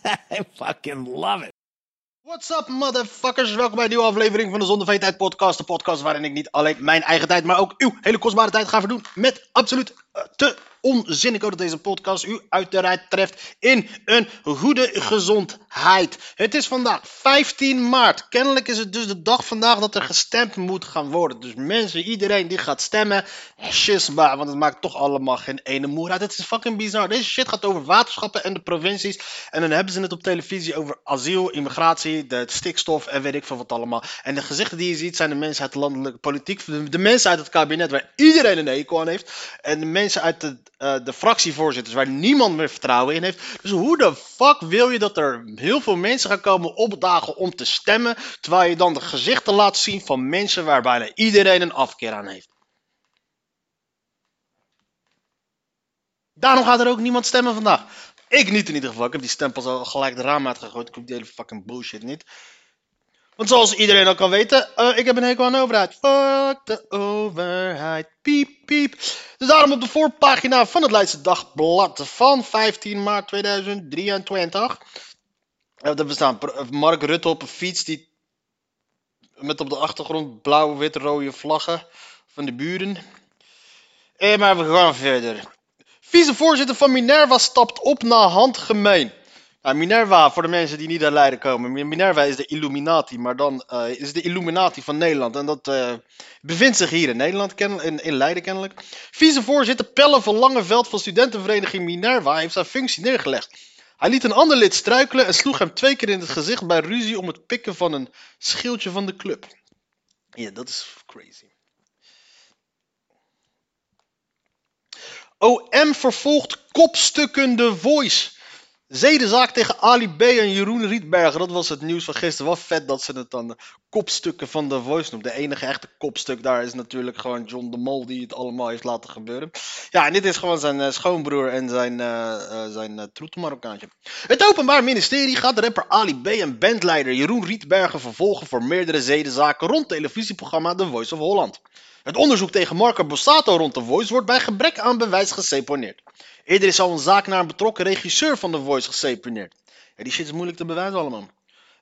I fucking love it. What's up, motherfuckers? Welkom bij een nieuwe aflevering van de Zonde van Je Tijd podcast. De podcast waarin ik niet alleen mijn eigen tijd, maar ook uw hele kostbare tijd ga verdoen met absoluut eh, te onzin. Ik hoop dat deze podcast u uiteraard treft in een goede gezondheid. Het is vandaag 15 maart. Kennelijk is het dus de dag vandaag dat er gestemd moet gaan worden. Dus mensen, iedereen die gaat stemmen, shisma, want het maakt toch allemaal geen ene moer uit. Het is fucking bizar. Deze shit gaat over waterschappen en de provincies. En dan hebben ze het op televisie over asiel, immigratie, de stikstof en weet ik veel wat allemaal. En de gezichten die je ziet zijn de mensen uit de landelijke politiek, de, mensen uit het kabinet waar iedereen een hekel aan heeft. En de mensen uit de, eh, de fractievoorzitters waar niemand meer vertrouwen in heeft. Dus hoe de fuck wil je dat er heel veel mensen gaan komen opdagen om te stemmen, terwijl je dan de gezichten laat zien van mensen waar bijna iedereen een afkeer aan heeft? Daarom gaat er ook niemand stemmen vandaag. Ik niet in ieder geval. Ik heb die stempels al gelijk de raam uitgegooid. Ik hoef die hele fucking bullshit niet. Want zoals iedereen al kan weten, eh, ik heb een hekel aan overheid. Fuck de overheid. Piep, piep. Dus daarom op de voorpagina van het Leidse Dagblad van 15 maart 2023. Uh, daar bestaan Mark Rutte op een fiets die met op de achtergrond blauwe, wit, rode vlaggen van de buren. Eh, maar we gaan verder. Vicevoorzitter van Minerva stapt op na handgemeen. Nou, Minerva, voor de mensen die niet uit Leiden komen. Minerva is de Illuminati, maar dan uh, is de Illuminati van Nederland. En dat uh, bevindt zich hier in Nederland, in, in Leiden kennelijk. Vicevoorzitter Pelle van Langeveld van studentenvereniging Minerva heeft zijn functie neergelegd. Hij liet een ander lid struikelen en sloeg hem twee keer in het gezicht bij ruzie om het pikken van een schildje van de club. Ja, dat is crazy. OM vervolgt kopstukken The Voice. Zedenzaak tegen Ali B en Jeroen Rietbergen. Dat was het nieuws van gisteren. Wat vet dat ze het dan de kopstukken van The Voice noemen. De enige echte kopstuk daar is natuurlijk gewoon John de Mol die het allemaal heeft laten gebeuren. Ja, en dit is gewoon zijn uh, schoonbroer en zijn, uh, zijn troetelmarokkaantje. Het Openbaar Ministerie gaat de rapper Ali B en bandleider Jeroen Rietbergen vervolgen voor meerdere zedenzaken rond televisieprogramma The Voice of Holland. Het onderzoek tegen Marco Bossato rond The Voice wordt bij gebrek aan bewijs geseponeerd. Eerder is al een zaak naar een betrokken regisseur van The Voice geseponeerd. Ja, die shit is moeilijk te bewijzen allemaal.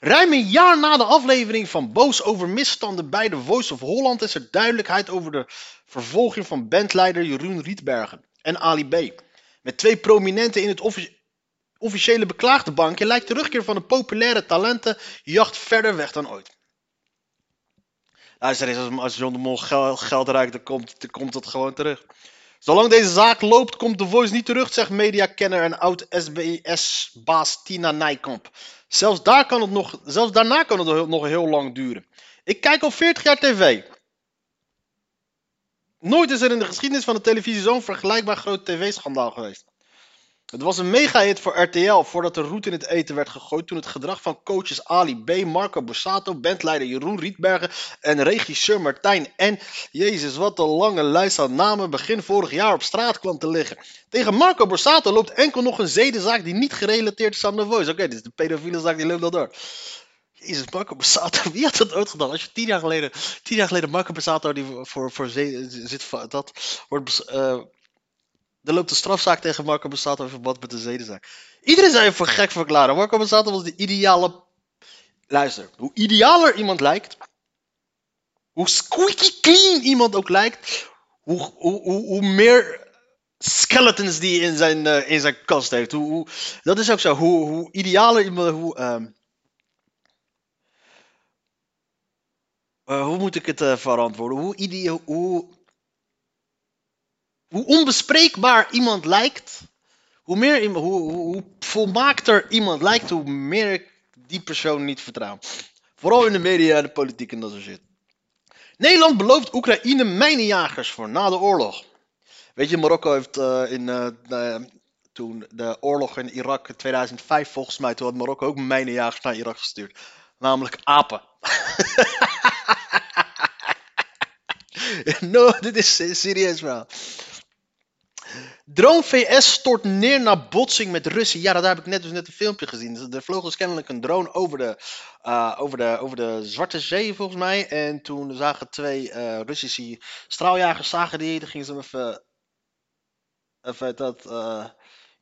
Ruim een jaar na de aflevering van Boos over misstanden bij The Voice of Holland is er duidelijkheid over de vervolging van bandleider Jeroen Rietbergen en Ali B. Met twee prominenten in het offici officiële beklaagdebankje lijkt de terugkeer van de populaire talenten jacht verder weg dan ooit. Luister eens, als John de Mol geld, geld ruikt, dan komt, dan komt het gewoon terug. Zolang deze zaak loopt, komt The Voice niet terug, zegt mediakenner en oud-SBS-baas Tina Nijkamp. Zelfs, daar kan het nog, zelfs daarna kan het nog heel lang duren. Ik kijk al 40 jaar tv. Nooit is er in de geschiedenis van de televisie zo'n vergelijkbaar groot tv-schandaal geweest. Het was een mega-hit voor RTL voordat de roet in het eten werd gegooid toen het gedrag van coaches Ali B, Marco Borsato, bandleider Jeroen Rietbergen en regisseur Martijn en, jezus wat een lange lijst aan namen, begin vorig jaar op straat kwam te liggen. Tegen Marco Borsato loopt enkel nog een zedenzaak die niet gerelateerd is aan The Voice. Oké, dit is de pedofiele zaak, die loopt al door. Jezus, Marco Borsato, wie had dat ooit gedaan? Als je tien jaar geleden, tien jaar geleden Marco Borsato die voor, voor zit, dat wordt... Uh, er loopt een strafzaak tegen Marco Borsato in verband met de zedenzaak. Iedereen zou je voor gek verklaren. Marco Borsato was de ideale... Luister, hoe idealer iemand lijkt... Hoe squeaky clean iemand ook lijkt... Hoe, hoe, hoe, hoe meer skeletons die in zijn, uh, in zijn kast heeft. Hoe, hoe, dat is ook zo. Hoe, hoe idealer iemand... Hoe, um, uh, hoe moet ik het uh, verantwoorden? Hoe, ide hoe hoe onbespreekbaar iemand lijkt, hoe, meer, hoe, hoe, volmaakter iemand lijkt, hoe meer ik die persoon niet vertrouw. Vooral in de media en de politiek en dat soort shit. Nederland belooft Oekraïne mijnenjagers voor na de oorlog. Weet je, Marokko heeft uh, in, uh, toen de oorlog in Irak in 2005 volgens mij, toen had Marokko ook mijnenjagers naar Irak gestuurd. Namelijk apen. no, dit is serieus verhaal. Drone VS stort neer na botsing met Russen. Ja, daar heb ik net, dus net een filmpje gezien. Dus er vloog dus kennelijk een drone over de, uh, over, de, over de Zwarte Zee, volgens mij. En toen zagen twee uh, Russische straaljagers, zagen die. Dan gingen ze hem even, even dat, uh,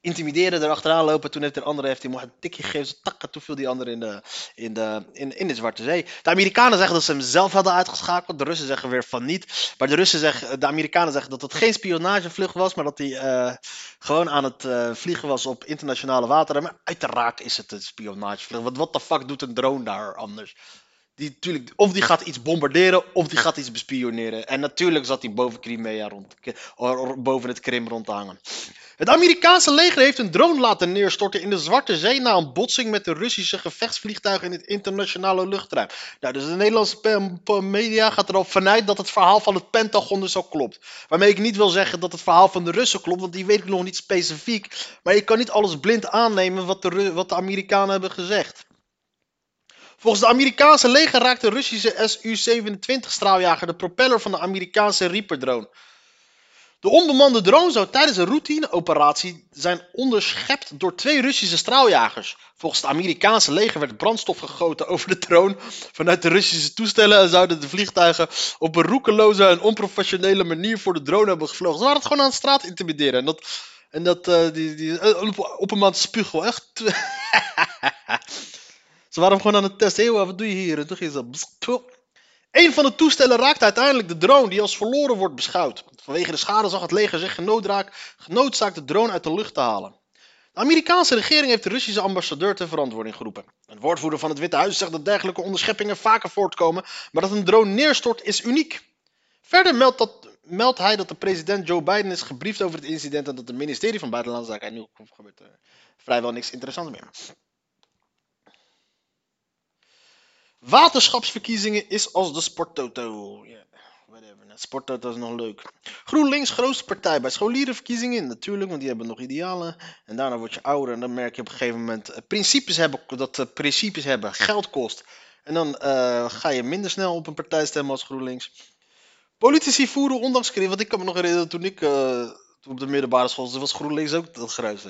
intimideren, erachteraan lopen. Toen heeft de andere heeft hij een tikje gegeven. Takken, toen viel die andere in de, in, de, in, in de Zwarte Zee. De Amerikanen zeggen dat ze hem zelf hadden uitgeschakeld. De Russen zeggen weer van niet. Maar de, Russen zeggen, de Amerikanen zeggen dat het geen spionagevlucht was. Maar dat hij uh, gewoon aan het uh, vliegen was op internationale wateren. Maar uiteraard is het een spionagevlucht. Want wat de fuck doet een drone daar anders? Die, tuurlijk, of die gaat iets bombarderen, of die gaat iets bespioneren. En natuurlijk zat hij boven Crimea rond, boven het Krim rond te hangen. Het Amerikaanse leger heeft een drone laten neerstorten in de Zwarte Zee na een botsing met de Russische gevechtsvliegtuigen in het internationale luchtruim. Nou, dus de Nederlandse media gaat erop vanuit dat het verhaal van het Pentagon dus al klopt. Waarmee ik niet wil zeggen dat het verhaal van de Russen klopt, want die weet ik nog niet specifiek. Maar je kan niet alles blind aannemen wat de, wat de Amerikanen hebben gezegd. Volgens de Amerikaanse leger raakte de Russische Su-27 straaljager de propeller van de Amerikaanse Reaper drone. De onbemande drone zou tijdens een routineoperatie zijn onderschept door twee Russische straaljagers. Volgens het Amerikaanse leger werd brandstof gegoten over de drone vanuit de Russische toestellen en zouden de vliegtuigen op een roekeloze en onprofessionele manier voor de drone hebben gevlogen. Ze waren het gewoon aan de straat intimideren. En dat, en dat uh, die, die, op, op een maand spuugel, echt. Ze waren gewoon aan het testen. Hé, wat doe je hier? En toen ging ze... Een van de toestellen raakte uiteindelijk de drone die als verloren wordt beschouwd. Vanwege de schade zag het leger zich genoodzaakt de drone uit de lucht te halen. De Amerikaanse regering heeft de Russische ambassadeur ter verantwoording geroepen. Een woordvoerder van het Witte Huis zegt dat dergelijke onderscheppingen vaker voortkomen, maar dat een drone neerstort is uniek. Verder meldt, dat, meldt hij dat de president Joe Biden is gebriefd over het incident en dat het ministerie van Buitenlandse Zaken. En nu gebeurt er vrijwel niks interessants meer. Waterschapsverkiezingen is als de sporttoto. Ja, whatever. Nou, sporttoto is nog leuk. GroenLinks, grootste partij bij scholierenverkiezingen. Natuurlijk, want die hebben nog idealen. En daarna word je ouder en dan merk je op een gegeven moment uh, principes hebben, dat uh, principes hebben geld kost. En dan uh, ga je minder snel op een partij stemmen als GroenLinks. Politici voeren ondanks want ik kan me nog herinneren toen ik op de middelbare school was GroenLinks ook dat gruis.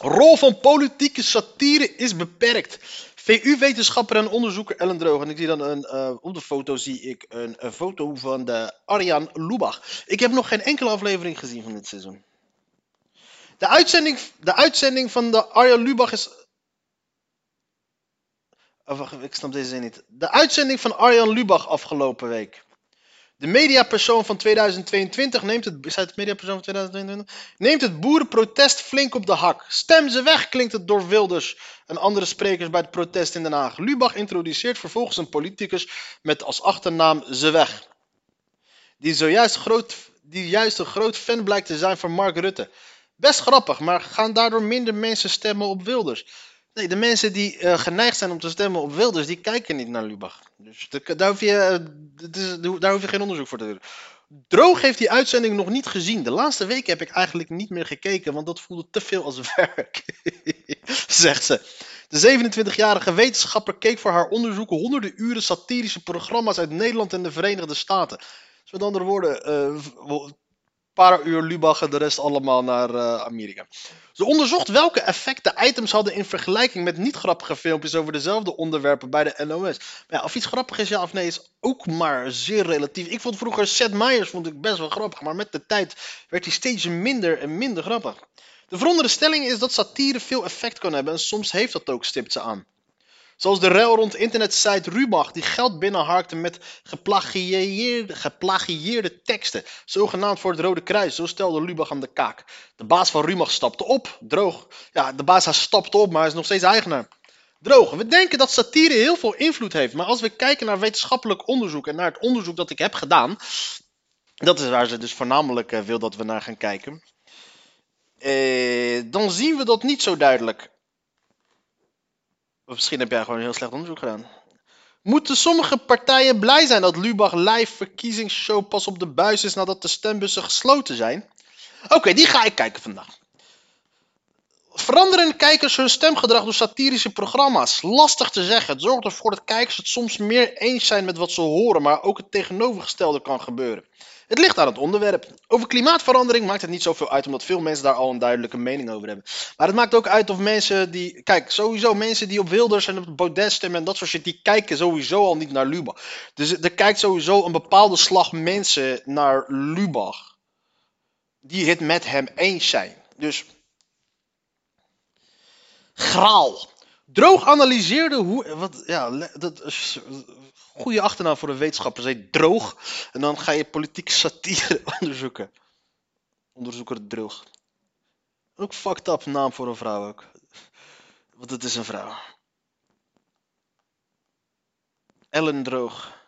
Rol van politieke satire is beperkt. VU-wetenschapper en onderzoeker Ellen Droog. En ik zie dan een, uh, op de foto zie ik een, een, foto van de Arjan Lubach. Ik heb nog geen enkele aflevering gezien van dit seizoen. De uitzending, de uitzending van de Arjan Lubach is. Oh, wacht, ik snap deze zin niet. De uitzending van Arjan Lubach afgelopen week. De mediapersoon van 2022 neemt het, het van 2022? Neemt het boerenprotest flink op de hak. Stem ze weg, klinkt het door Wilders en andere sprekers bij het protest in Den Haag. Lubach introduceert vervolgens een politicus met als achternaam Ze weg. Die zojuist groot, die juist een groot fan blijkt te zijn van Mark Rutte. Best grappig, maar gaan daardoor minder mensen stemmen op Wilders. Nee, de mensen die uh, geneigd zijn om te stemmen op Wilders, die kijken niet naar Lubach. Dus daar hoef, je, uh, daar hoef je geen onderzoek voor te doen. Droog heeft die uitzending nog niet gezien. De laatste weken heb ik eigenlijk niet meer gekeken, want dat voelde te veel als werk, zegt ze. De 27-jarige wetenschapper keek voor haar onderzoek honderden uren satirische programma's uit Nederland en de Verenigde Staten. Dus met andere woorden, uh, paar uur Lubach en de rest allemaal naar uh, Amerika. Ze onderzocht welke effecten items hadden in vergelijking met niet grappige filmpjes over dezelfde onderwerpen bij de NOS. Maar ja, of iets grappig is ja of nee is ook maar zeer relatief. Ik vond vroeger Seth Meyers vond ik best wel grappig, maar met de tijd werd hij steeds minder en minder grappig. De veronderstelling is dat satire veel effect kan hebben en soms heeft dat ook, stipt ze aan. Zoals de rel rond internetsite Rubach die geld binnenharkte met geplagieerde, geplagieerde teksten. Zogenaamd voor het Rode Kruis, zo stelde Lubach aan de kaak. De baas van Rubach stapte op, droog. Ja, de baas stapte op, maar hij is nog steeds eigenaar. Droog. We denken dat satire heel veel invloed heeft, maar als we kijken naar wetenschappelijk onderzoek en naar het onderzoek dat ik heb gedaan, dat is waar ze dus voornamelijk uh, wil dat we naar gaan kijken, eh, dan zien we dat niet zo duidelijk. Of misschien heb jij gewoon een heel slecht onderzoek gedaan. Moeten sommige partijen blij zijn dat Lubach live verkiezingsshow pas op de buis is nadat de stembussen gesloten zijn? Oké, die ga ik kijken vandaag. Veranderen kijkers hun stemgedrag door satirische programma's? Lastig te zeggen. Het zorgt ervoor dat kijkers het soms meer eens zijn met wat ze horen, maar ook het tegenovergestelde kan gebeuren. Het ligt aan het onderwerp. Over klimaatverandering maakt het niet zoveel uit, omdat veel mensen daar al een duidelijke mening over hebben. Maar het maakt ook uit of mensen die. Kijk, sowieso mensen die op Wilders en op Baudet stemmen en dat soort shit, die kijken sowieso al niet naar Lubach. Dus er kijkt sowieso een bepaalde slag mensen naar Lubach. Die het met hem eens zijn. Dus. Graal. Droog analyseerde hoe. Wat, ja, dat goede achternaam voor een wetenschapper. Zij droog. En dan ga je politieke satire onderzoeken. Onderzoeker droog. Ook fucked up naam voor een vrouw ook. Want het is een vrouw. Ellen Droog.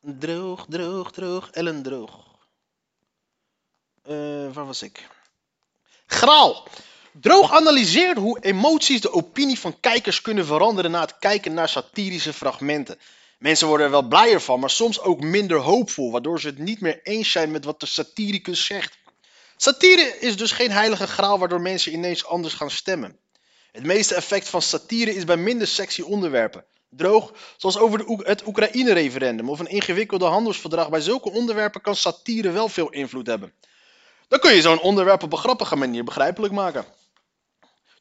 Droog, droog, droog. Ellen Droog. Eh, waar was ik? Graal. Droog analyseert hoe emoties de opinie van kijkers kunnen veranderen na het kijken naar satirische fragmenten. Mensen worden er wel blijer van, maar soms ook minder hoopvol, waardoor ze het niet meer eens zijn met wat de satiricus zegt. Satire is dus geen heilige graal waardoor mensen ineens anders gaan stemmen. Het meeste effect van satire is bij minder sexy onderwerpen. Droog, zoals over het Oekraïne-referendum of een ingewikkelde handelsverdrag. Bij zulke onderwerpen kan satire wel veel invloed hebben. Dan kun je zo'n onderwerp op een grappige manier begrijpelijk maken.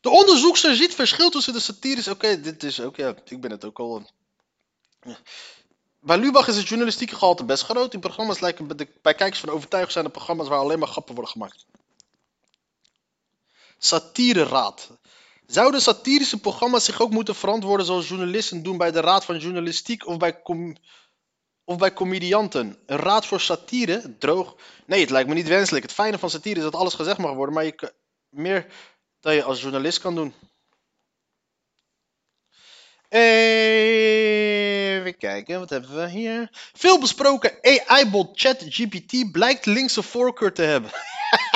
De onderzoekster ziet verschil tussen de satires. Oké, dit is ook, ja, ik ben het ook al. Bij Lubach is het journalistieke gehalte best groot. Die programma's lijken bij, kijkers van overtuigd zijn de programma's waar alleen maar grappen worden gemaakt. Satireraad. Zouden satirische programma's zich ook moeten verantwoorden zoals journalisten doen bij de Raad van Journalistiek of bij, of bij comedianten? Een raad voor satire? Droog? Nee, het lijkt me niet wenselijk. Het fijne van satire is dat alles gezegd mag worden, maar je meer dat je als journalist kan doen. Even kijken, wat hebben we hier? Veel besproken AI-bot ChatGPT blijkt linkse voorkeur te hebben.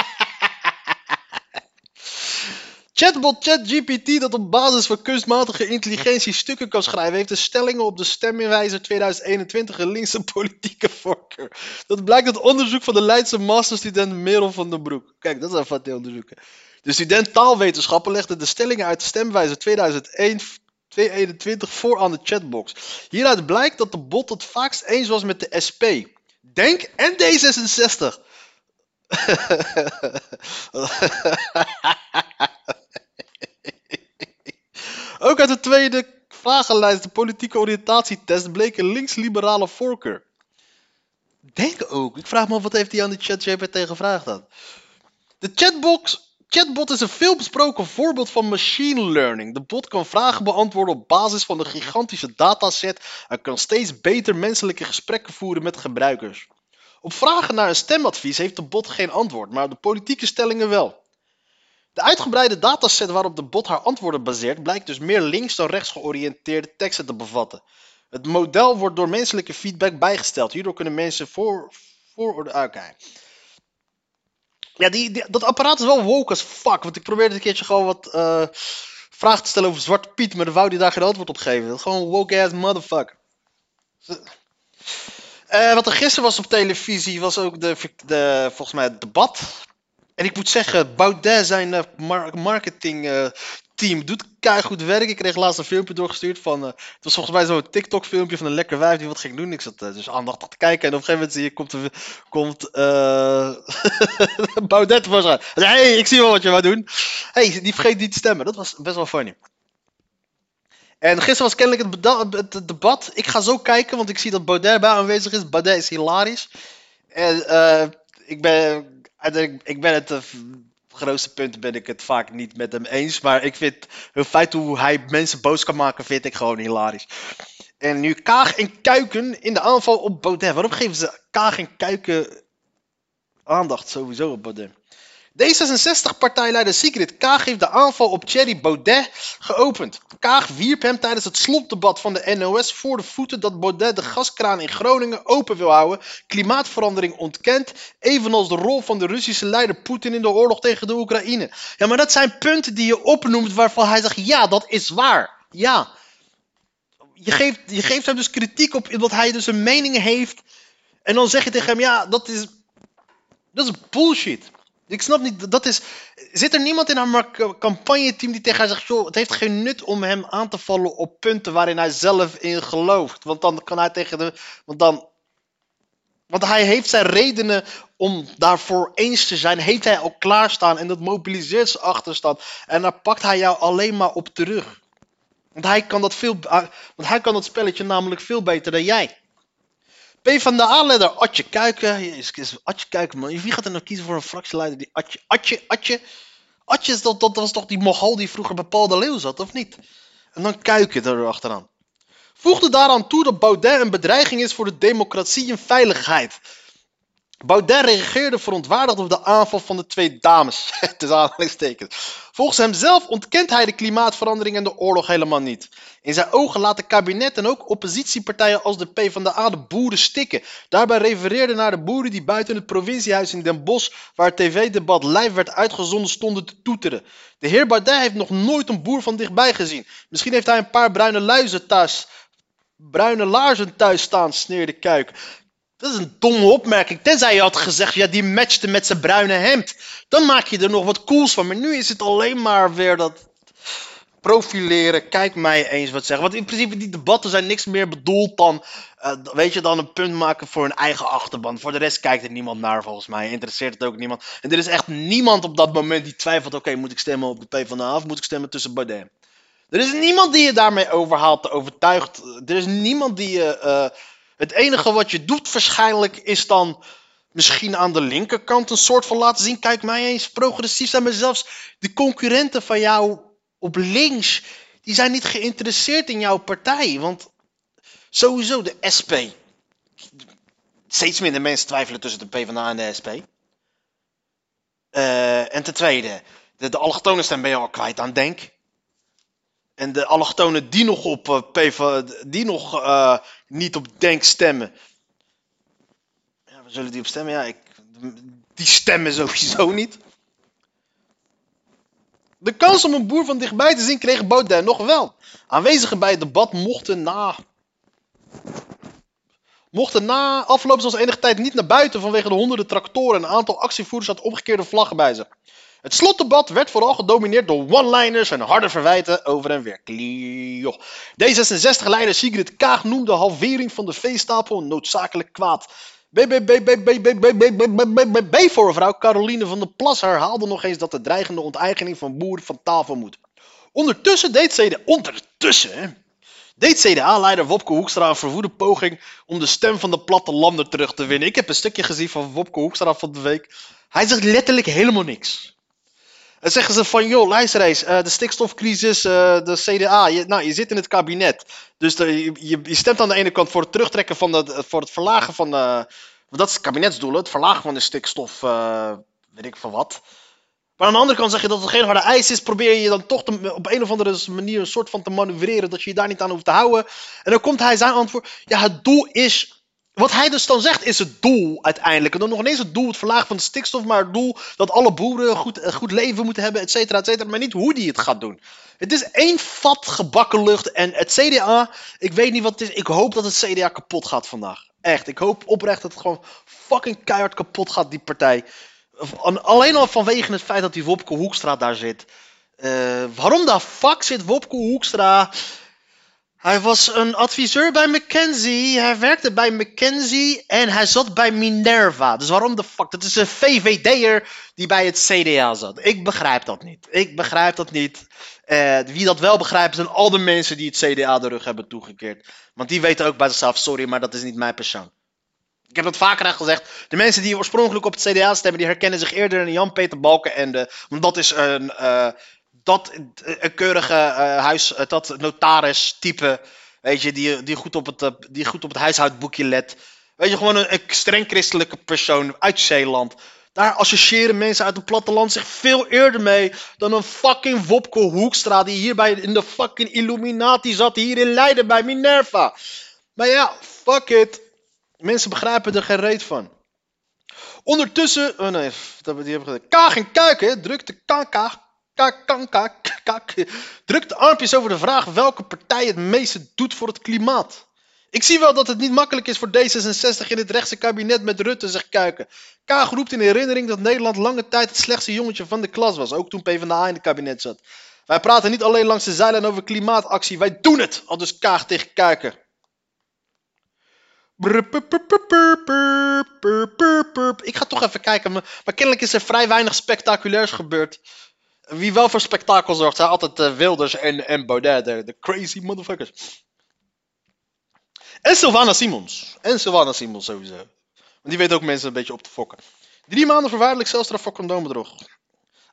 Chatbot ChatGPT dat op basis van kunstmatige intelligentie stukken kan schrijven, heeft de stellingen op de steminwijzer 2021 een linkse politieke voorkeur. Dat blijkt uit onderzoek van de Leidse masterstudent Merel van den Broek. Kijk, dat even wat onderzoeken. De student taalwetenschappen legde de stellingen uit de stemwijzer 2001 2021 voor aan de chatbox. Hieruit blijkt dat de bot het vaakst eens was met de SP, Denk en D66. Ook uit de tweede vragenlijst, de politieke oriëntatietest, bleek een links-liberale voorkeur. Denk ook. Ik vraag me af wat heeft hij aan de ChatGPT gevraagd dan. De chatbox, chatbot is een veelbesproken voorbeeld van machine learning. De bot kan vragen beantwoorden op basis van een gigantische dataset en kan steeds beter menselijke gesprekken voeren met gebruikers. Op vragen naar een stemadvies heeft de bot geen antwoord, maar de politieke stellingen wel. De uitgebreide dataset waarop de bot haar antwoorden baseert, blijkt dus meer links dan rechts georiënteerde teksten te bevatten. Het model wordt door menselijke feedback bijgesteld. Hierdoor kunnen mensen voor, vooroordelen. Oké. Ja, die, dat apparaat is wel woke as fuck. Want ik probeerde een keertje gewoon wat eh, vragen te stellen over Zwarte Piet, maar dan wou die daar geen antwoord op geven. Dat is gewoon woke ass motherfucker. Eh, wat er gisteren was op televisie was ook de, de, volgens mij het debat. En ik moet zeggen, Baudet zijn eh, mar marketing eh, doet goed werk. Ik kreeg laatst een filmpje doorgestuurd van, eh, het was volgens mij zo'n TikTok filmpje van een lekker wijf die wat ging doen. Ik zat eh, dus aandachtig te kijken en op een gegeven moment zie je, komt, er, komt eh Baudet voor zich. Hé, hey, ik zie wel wat je wou doen. hey, die vergeet niet te stemmen. Dat was best wel funny. En gisteren was kennelijk het, het- debat. Ik ga zo kijken, want ik zie dat Baudet bij aanwezig is. Baudet is hilarisch. En eh, ik ben, uiteindelijk- ik ben het eh, grootste punt ben ik het vaak niet met hem eens. Maar ik vind het feit hoe hij mensen boos kan maken, vind ik gewoon hilarisch. En nu Kaag en Kuiken in de aanval op Baudet. Waarom geven ze Kaag en Kuiken aandacht sowieso op Baudet? D66-partijleider Sigrid Kaag heeft de aanval op Thierry Baudet geopend. Kaag wierp hem tijdens het slotdebat van de NOS voor de voeten dat Baudet de gaskraan in Groningen open wil houden, klimaatverandering ontkent, evenals de rol van de Russische leider Poetin in de oorlog tegen de Oekraïne. Ja, maar dat zijn punten die je opnoemt waarvan hij zegt, ja, dat is waar. Ja. Je geeft, je geeft hem dus kritiek op omdat hij dus een mening heeft. En dan zeg je tegen hem, ja, dat is Dat is bullshit. Ik snap niet, dat is... Zit er niemand in haar campagneteam die tegen haar zegt... joh, het heeft geen nut om hem aan te vallen op punten waarin hij zelf in gelooft. Want dan kan hij tegen de... Want dan... Want hij heeft zijn redenen om daarvoor eens te zijn, heeft hij al klaarstaan en dat mobiliseert zijn achterstand. En dan pakt hij jou alleen maar op terug. Want hij kan dat, veel, want hij kan dat spelletje namelijk veel beter dan jij. P van de A-leider Atje Kuiken. Atje Kuiken, man. Wie gaat er nou kiezen voor een fractieleider die Atje... Atje, Atje... Atje, is dat, dat was toch die Mogol die vroeger bij Paul de Leeuw zat, of niet? En dan Kuiken er achteraan. Voegde daaraan toe dat Baudet een bedreiging is voor de democratie en veiligheid. Baudet reageerde verontwaardigd op de aanval van de twee dames. is aanhalingstekens. Volgens hemzelf ontkent hij de klimaatverandering en de oorlog helemaal niet. In zijn ogen laten kabinet en ook oppositiepartijen als de PvdA de boeren stikken. Daarbij refereerde naar de boeren die buiten het provinciehuis in Den Bosch, waar het tv-debat live werd uitgezonden, stonden te toeteren. De heer Baudet heeft nog nooit een boer van dichtbij gezien. Misschien heeft hij een paar bruine luizen thuis, bruine laarzen thuis staan, sneerde Kuik. Dat is een domme opmerking. Tenzij je had gezegd, ja, die matchte met zijn bruine hemd. Dan maak je er nog wat cools van. Maar nu is het alleen maar weer dat profileren. Kijk mij eens wat zeggen. Want in principe, die debatten zijn niks meer bedoeld dan, uh, weet je, dan een punt maken voor hun eigen achterban. Voor de rest kijkt er niemand naar, volgens mij. Interesseert het ook niemand. En er is echt niemand op dat moment die twijfelt, oké, moet ik stemmen op de PvdA of moet ik stemmen tussen Baudet? Er is niemand die je daarmee overhaalt, overtuigt. Er is niemand die je... Uh, het enige wat je doet waarschijnlijk is dan misschien aan de linkerkant een soort van laten zien. Kijk mij eens progressief zijn. Maar zelfs de concurrenten van jou op links, die zijn niet geïnteresseerd in jouw partij. Want sowieso de SP. Steeds minder mensen twijfelen tussen de PvdA en de SP. Uh, en ten tweede, de, de stem ben je al kwijt aan Denk. En de allochtonen die nog op uh, PV, die nog uh, niet op Denk stemmen. Ja, we zullen die op stemmen? Ja, ik, die stemmen sowieso niet. De kans om een boer van dichtbij te zien kreeg Baudet nog wel. Aanwezigen bij het debat mochten na. Mochten na afloop zoals enige tijd niet naar buiten vanwege de honderden tractoren en een aantal actievoerders had omgekeerde vlaggen bij zich. Het slotdebat werd vooral gedomineerd door one-liners en harde verwijten over en weer. D66-leider Sigrid Kaag noemde halvering van de veestapel een noodzakelijk kwaad. B-voor-vrouw Caroline van der Plas herhaalde nog eens dat de dreigende onteigening van boeren van tafel moet. Ondertussen deed CDA, ondertussen, deed CDA-leider Wopke Hoekstra een verwoede poging om de stem van de plattelanden terug te winnen. Ik heb een stukje gezien van Wopke Hoekstra van de week. Hij zegt letterlijk helemaal niks. Dan zeggen ze van, joh, luister eens, uh, de stikstofcrisis, uh, de CDA, je, nou, je zit in het kabinet. Dus de, je, je, stemt aan de ene kant voor het terugtrekken van, de, voor het verlagen van dat is het kabinetsdoel, het verlagen van de stikstof, uh, weet ik van wat. Maar aan de andere kant zeg je dat het geen harde ijs is, probeer je dan toch op een of andere manier een soort van te manoeuvreren dat je je daar niet aan hoeft te houden. En dan komt hij zijn antwoord, ja, het doel is wat hij dus dan zegt is het doel uiteindelijk. En dan nog ineens het doel, het verlagen van de stikstof, maar het doel dat alle boeren goed, een goed leven moeten hebben, et cetera, et cetera. Maar niet hoe die het gaat doen. Het is één vat gebakken lucht en het CDA, ik weet niet wat het is, ik hoop dat het CDA kapot gaat vandaag. Echt, ik hoop oprecht dat het gewoon fucking keihard kapot gaat, die partij. Alleen al vanwege het feit dat die Wopke Hoekstra daar zit. Uh, waarom de fuck zit Wopke Hoekstra hij was een adviseur bij McKenzie. Hij werkte bij McKenzie en hij zat bij Minerva. Dus waarom de fuck? Dat is een VVD'er die bij het CDA zat. Ik begrijp dat niet. Ik begrijp dat niet. Uh, wie dat wel begrijpt zijn al de mensen die het CDA de rug hebben toegekeerd. Want die weten ook bij zichzelf, sorry, maar dat is niet mijn persoon. Ik heb dat vaker al gezegd. De mensen die oorspronkelijk op het CDA stemmen, die herkennen zich eerder in Jan-Peter Balkenende. Want dat is een, uh, dat een keurige uh, huis, uh, dat notaris type, weet je, die, die, goed op het, die goed op het huishoudboekje let. Weet je, gewoon een, een, streng christelijke persoon uit Zeeland. Daar associëren mensen uit het platteland zich veel eerder mee dan een fucking Wopke Hoekstra die hierbij in de fucking Illuminati zat hier in Leiden bij Minerva. Maar ja, fuck it. Mensen begrijpen er geen reet van. Ondertussen, oh nee, dat die hebben gezegd. Kaag en Kuiken drukte KK kak, drukt de armpjes over de vraag welke partij het meeste doet voor het klimaat. Ik zie wel dat het niet makkelijk is voor D66 in het rechtse kabinet met Rutte, zegt Kuiken. Kaag roept in herinnering dat Nederland lange tijd het slechtste jongetje van de klas was, ook toen PvdA in het kabinet zat. Wij praten niet alleen langs de zijlijn over klimaatactie, wij doen het, al dus Kaag tegen Kuiken. Ik ga toch even kijken, maar kennelijk is er vrij weinig spectaculairs gebeurd. Wie wel voor spektakel zorgt, zijn altijd uh, Wilders en, en Baudet, de, crazy motherfuckers. En Sylvana Simons. En Sylvana Simons sowieso. Want die weet ook mensen een beetje op te fokken. Drie maanden voorwaardelijk celstraf voor condoombedrog.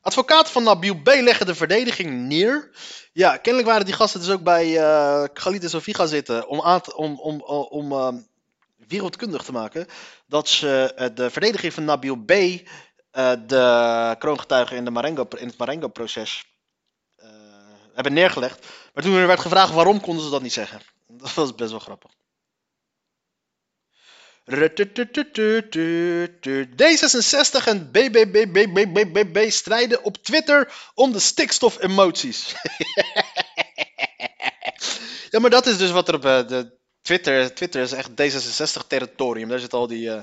Advocaten van Nabil B. leggen de verdediging neer. Ja, kennelijk waren die gasten dus ook bij uh, Khalid en gaan zitten om, om, om, om uh, wereldkundig te maken dat ze uh, de verdediging van Nabil B. de kroongetuigen in, de Marengo, in het Marengo-proces hebben neergelegd. Maar toen er werd gevraagd waarom konden ze dat niet zeggen. Dat was best wel grappig. D66 en BBBBBBB strijden op Twitter om de stikstof-emoties. ja, maar dat is dus wat er op de Twitter... Twitter is echt D66-territorium. Daar zitten al die, uh,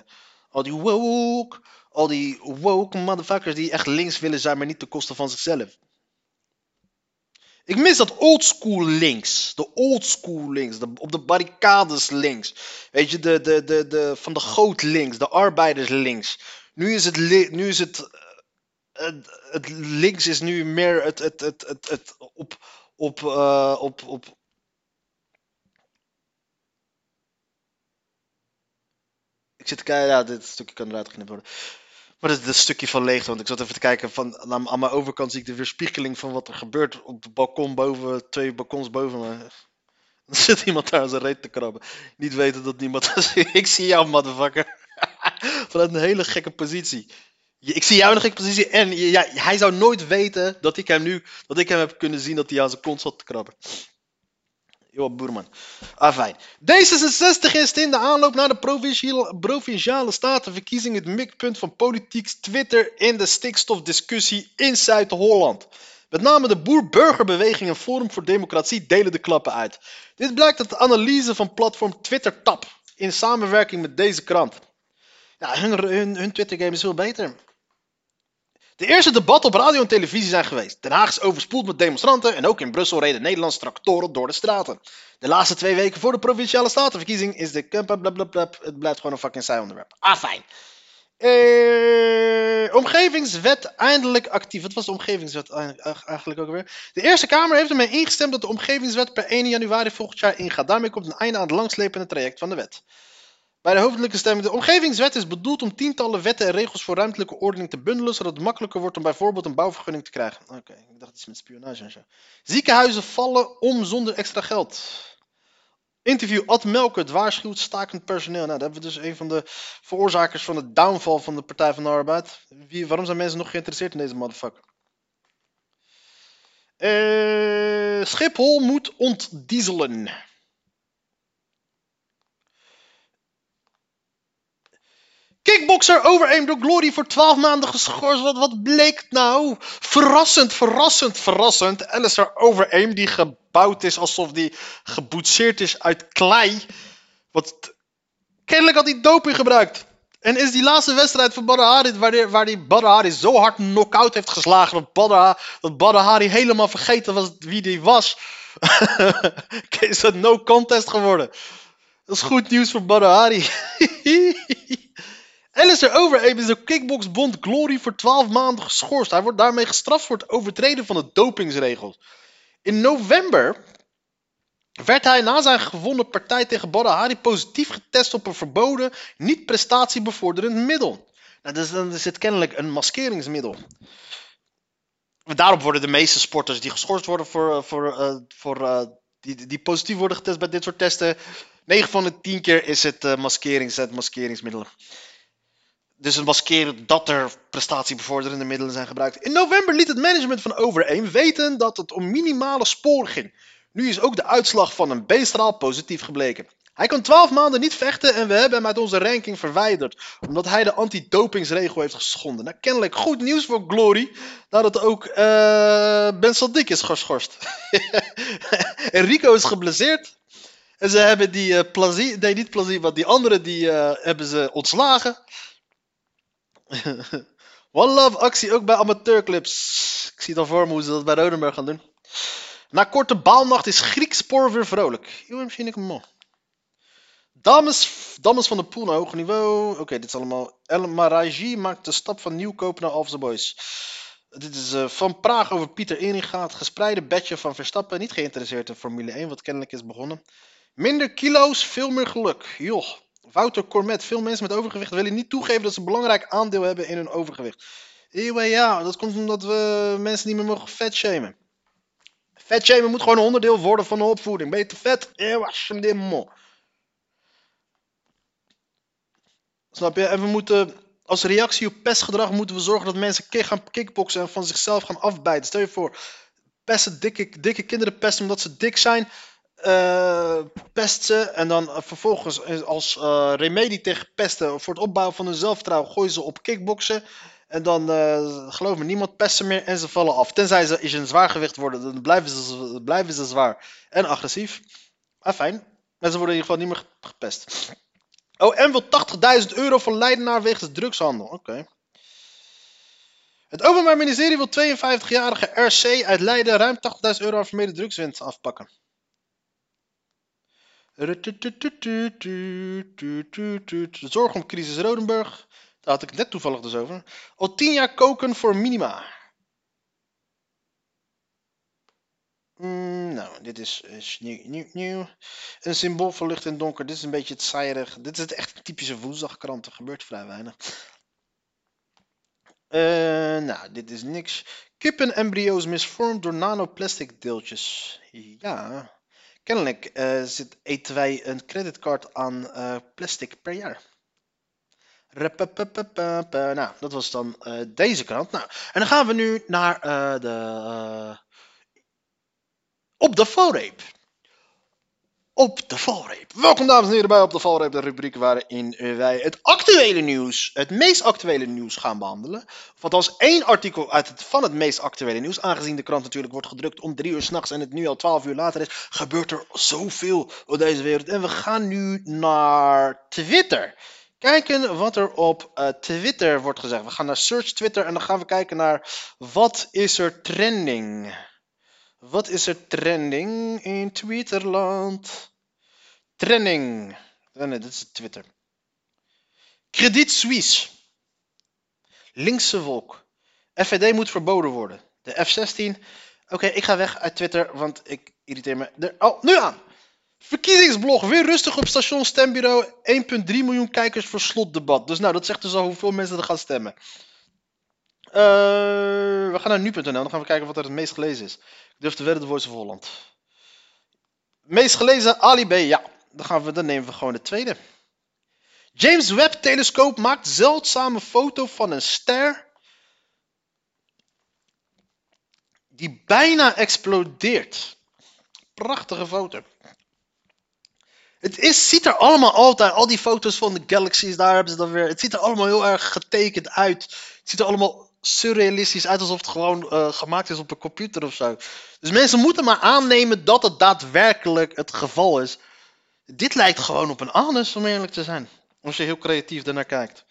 al die woke... Al die woke motherfuckers die echt links willen zijn, maar niet ten koste van zichzelf. Ik mis dat oldschool links. De oldschool links. De, op de barricades links. Weet je, de, de, de, de, van de goot links. De arbeiders links. Nu is het, nu is eh, het, het links is nu meer het, het, het, het, op, op, uh, op, op, Ik zit te kijken, dit stukje kan eruit geknipt worden. Maar dat is een stukje van leegte, want ik zat even te kijken van aan, aan mijn overkant zie ik de weerspiegeling van wat er gebeurt op het balkon boven, twee balkons boven me. Dan zit iemand daar zijn reet te krabben. Niet weten dat niemand Ik zie jou, motherfucker. Vanuit een hele gekke positie. Ik zie jou in een gekke positie en ja, hij zou nooit weten dat ik hem nu, dat ik hem heb kunnen zien dat hij aan zijn kont zat te krabben. Johan Boerman. Ah, fijn. D66 is in de aanloop naar de provinciale, statenverkiezing het mikpunt van politiek Twitter in de stikstofdiscussie in Zuid-Holland. Met name de boer-burgerbeweging en Forum voor Democratie delen de klappen uit. Dit blijkt uit de analyse van platform TwitterTap in samenwerking met deze krant. Ja, hun, hun, hun Twitter-game is veel beter. De eerste debatten op radio en televisie zijn geweest. Den Haag is overspoeld met demonstranten en ook in Brussel reden Nederlandse tractoren door de straten. De laatste twee weken voor de provinciale statenverkiezing is de. Het blijft gewoon een fucking saai onderwerp. Ah, fijn. Eh, omgevingswet eindelijk actief. Wat was de omgevingswet eigenlijk ook weer? De Eerste Kamer heeft ermee ingestemd dat de omgevingswet per 1 januari volgend jaar ingaat. Daarmee komt een einde aan het langslepende traject van de wet. Bij de hoofdelijke stemming. De omgevingswet is bedoeld om tientallen wetten en regels voor ruimtelijke ordening te bundelen, zodat het makkelijker wordt om bijvoorbeeld een bouwvergunning te krijgen. Oké, ik dacht iets met spionage. Ziekenhuizen vallen om zonder extra geld. Interview Ad Melkert waarschuwt stakend personeel. Nou, dat hebben we dus een van de veroorzakers van de downfall van de Partij van de Arbeid. Wie, waarom zijn mensen nog geïnteresseerd in deze motherfucker? Uh, Schiphol moet ontdieselen. Kickboxer Overeem door Glory voor 12 maanden geschorst. Wat, wat bleek nou? Verrassend, verrassend, verrassend. Alistair Overeem die gebouwd is alsof die geboetseerd is uit klei. Wat, kennelijk had hij doping gebruikt. En is die laatste wedstrijd van Badr Hari, waar die, waar die zo hard knock-out heeft geslagen, dat Badr, dat helemaal vergeten was wie die was. is dat no contest geworden. Dat is goed nieuws voor Badr Hari. Alistair Overeem is door Kickboxbond Glory voor 12 maanden geschorst. Hij wordt daarmee gestraft voor het overtreden van de dopingsregels. In november werd hij na zijn gewonnen partij tegen Badr Hari positief getest op een verboden, niet prestatiebevorderend middel. Nou, dus dan is het kennelijk een maskeringsmiddel. Daarop worden de meeste sporters die geschorst worden voor, voor, uh, voor uh, die, die positief worden getest bij dit soort testen. 9 van de 10 keer is het uh, maskerings, het maskeringsmiddel. Dus het maskeren dat er prestatiebevorderende middelen zijn gebruikt. In november liet het management van Over weten dat het om minimale sporen ging. Nu is ook de uitslag van een B-straal positief gebleken. Hij kan 12 maanden niet vechten en we hebben hem uit onze ranking verwijderd. Omdat hij de anti-dopingsregel heeft geschonden. Nou, kennelijk goed nieuws voor Glory. Dat ook uh, Ben Sadik is geschorst. en Rico is geblesseerd. En ze hebben die Plazie, nee niet Plazie, maar die andere die eh, hebben ze ontslagen. One Love actie ook bij amateurclubs. Ik zie al voor me hoe ze dat bij Rodenburg gaan doen. Na korte baalnacht is Grieks spoor weer vrolijk. Ik mo. Dames, dames van de pool naar hoog niveau. Oké, dit is allemaal. El Maraji maakt de stap van Nieuwkoop naar Alphen Boys. Dit is eh, van Praag over Pieter. Het gespreide bedje van Verstappen. Niet geïnteresseerd in Formule 1, wat kennelijk is begonnen. Minder kilo's, veel meer geluk. Joh. Wouter Cormet. Veel mensen met overgewicht willen niet toegeven dat ze een belangrijk aandeel hebben in hun overgewicht. Anyway, ja, dat komt omdat we mensen niet meer mogen vetshamen. Vetshamen moet gewoon een onderdeel worden van de opvoeding. Ben je te vet? Dit mo. Snap je? En we moeten, als reactie op pestgedrag, moeten we zorgen dat mensen gaan kickboksen en van zichzelf gaan afbijten. Stel je voor, pesten dikke, dikke kinderen pesten omdat ze dik zijn. Eh pest ze en dan eh, vervolgens als eh, remedie tegen pesten voor het opbouwen van hun zelfvertrouwen gooien ze op kickboksen. En dan, geloof me, niemand pest ze meer en ze vallen af. Tenzij ze is een zwaargewicht worden, dan blijven ze, blijven ze zwaar en agressief. Fijn. Maar ze worden in ieder geval niet meer gepest. Oh, en wil 80.000 euro van Leidenaar wegens drugshandel. Oké. Het Openbaar Ministerie wil 52-jarige RC uit Leiden ruim 80.000 euro aan vermeende drugswinst afpakken. Zorg om crisis Rodenburg. Daar had ik net toevallig dus over. Al 10 jaar koken voor minima. Nou, dit is, nieuw, nieuw. Een symbool van licht en donker. Dit is een beetje het saaierig. Dit is het echt typische woensdagkrant. Er gebeurt vrij weinig. Nou, dit is niks. Kippenembryo's misvormd door nanoplastic deeltjes. Ja. Kennelijk eh, zit, eten wij een creditcard aan eh, plastic per jaar. Nou, dat was dan eh, deze krant. Nou, en dan gaan we nu naar de. op de valreep. Op de valreep. Welkom dames en heren bij Op de valreep, de rubriek waarin wij het actuele nieuws, het meest actuele nieuws gaan behandelen. Want als één artikel uit van het meest actuele nieuws, aangezien de krant natuurlijk wordt gedrukt om drie uur s'nachts en het nu al twaalf uur later is, gebeurt er zoveel op deze wereld. En we gaan nu naar Twitter. Kijken wat er op eh, Twitter wordt gezegd. We gaan naar Search Twitter en dan gaan we kijken naar wat is er trending. Wat is er trending in Twitterland? Trending. Oh nee, dit is Twitter. Credit Suisse. Linkse wolk. FVD moet verboden worden. De F-16. Oké, ik ga weg uit Twitter, want ik irriteer me er al nu aan. Verkiezingsblog. Weer rustig op station stembureau. 1,3 miljoen kijkers voor slotdebat. Dus nou, dat zegt dus al hoeveel mensen er gaan stemmen. Eh, we gaan naar nu.nl. Dan gaan we kijken wat er het meest gelezen is. Durf te wedden de Voice of Holland. Meest gelezen Ali. Ja, dan, gaan we, dan nemen we gewoon de tweede. James Webb telescoop maakt zeldzame foto van een ster die bijna explodeert. Prachtige foto. Het is, ziet er allemaal altijd, al die foto's van de galaxies, daar hebben ze dan weer. Het ziet er allemaal heel erg getekend uit. Het ziet er allemaal surrealistisch uit, alsof het gewoon eh, gemaakt is op een computer of zo. Dus mensen moeten maar aannemen dat het daadwerkelijk het geval is. Dit lijkt gewoon op een anus, om eerlijk te zijn. Als je heel creatief ernaar kijkt.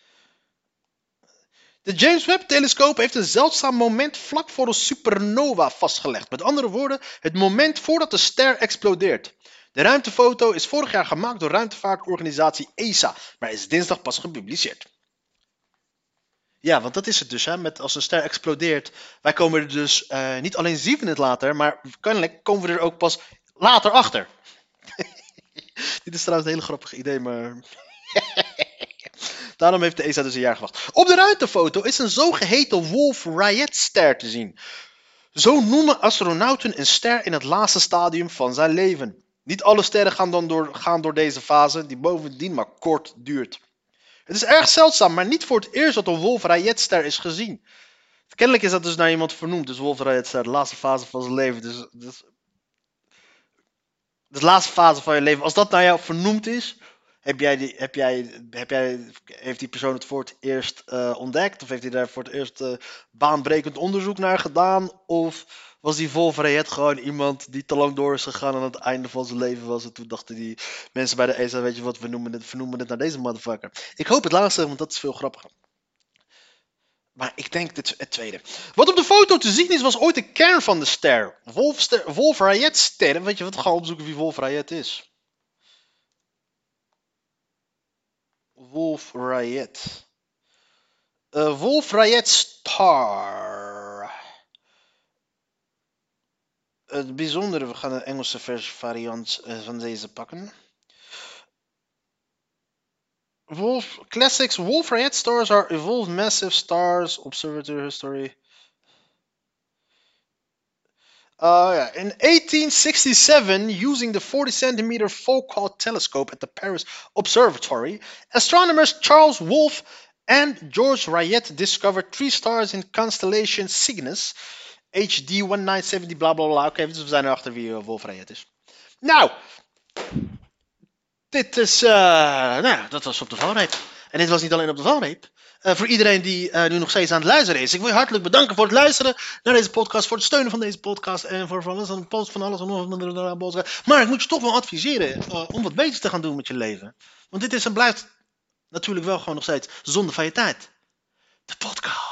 De James Webb-telescoop heeft een zeldzaam moment vlak voor een supernova vastgelegd. Met andere woorden, het moment voordat de ster explodeert. De ruimtefoto is vorig jaar gemaakt door ruimtevaartorganisatie ESA, maar is dinsdag pas gepubliceerd. Ja, want dat is het dus, hè? Met als een ster explodeert. Wij komen er dus, eh, niet alleen zien we het later, maar kennelijk komen we er ook pas later achter. Dit is trouwens een hele grappig idee, maar. Daarom heeft de ESA dus een jaar gewacht. Op de ruimtefoto is een zogeheten Wolf-Rayet-ster te zien. Zo noemen astronauten een ster in het laatste stadium van zijn leven. Niet alle sterren gaan dan door, gaan door deze fase, die bovendien maar kort duurt. Het is erg zeldzaam, maar niet voor het eerst dat een Wolf-Rayet-ster is gezien. Kennelijk is dat dus naar iemand vernoemd, dus Wolf-Rayet-ster, de laatste fase van zijn leven. Dus, dus, de laatste fase van je leven, als dat naar jou vernoemd is, heb jij die, heb jij, heb jij, heeft die persoon het voor het eerst eh, ontdekt? Of heeft hij daar voor het eerst eh, baanbrekend onderzoek naar gedaan? Of was die Wolf Rayet gewoon iemand die te lang door is gegaan aan het einde van zijn leven was. En toen dachten die mensen bij de ESA, weet je wat, we noemen het, we noemen het naar deze motherfucker. Ik hoop het laatste, want dat is veel grappiger. Maar ik denk het, het tweede. Wat op de foto te zien is, was ooit de kern van de ster. Wolf, ster. Weet je wat? Gaan opzoeken wie Wolf Rayet is. Wolf Rayet. Uh, Wolf Rayet Star. Het bijzondere, we gaan de Engelse variant uh, van deze pakken. Wolf classics Wolf Rayet stars are evolved massive stars. Observatory history. Yeah. In 1867, using the 40 centimeter Foucault telescope at the Paris Observatory, astronomers Charles Wolf and George Rayet discovered three stars in constellation Cygnus, HD 1970, bla bla bla. Oké, dus we zijn erachter wie Wolf Rayet is. Nou, dit is, uh, nou, dat was op de valreep. En dit was niet alleen op de valreep. Uh, voor iedereen die nu nog steeds aan het luisteren is. Ik wil je hartelijk bedanken voor het luisteren naar deze podcast. Voor het steunen van deze podcast. En voor van alles post van alles. En maar ik moet je toch wel adviseren om wat beter te gaan doen met je leven. Want dit is en blijft natuurlijk wel gewoon nog steeds zonde van je tijd. De podcast.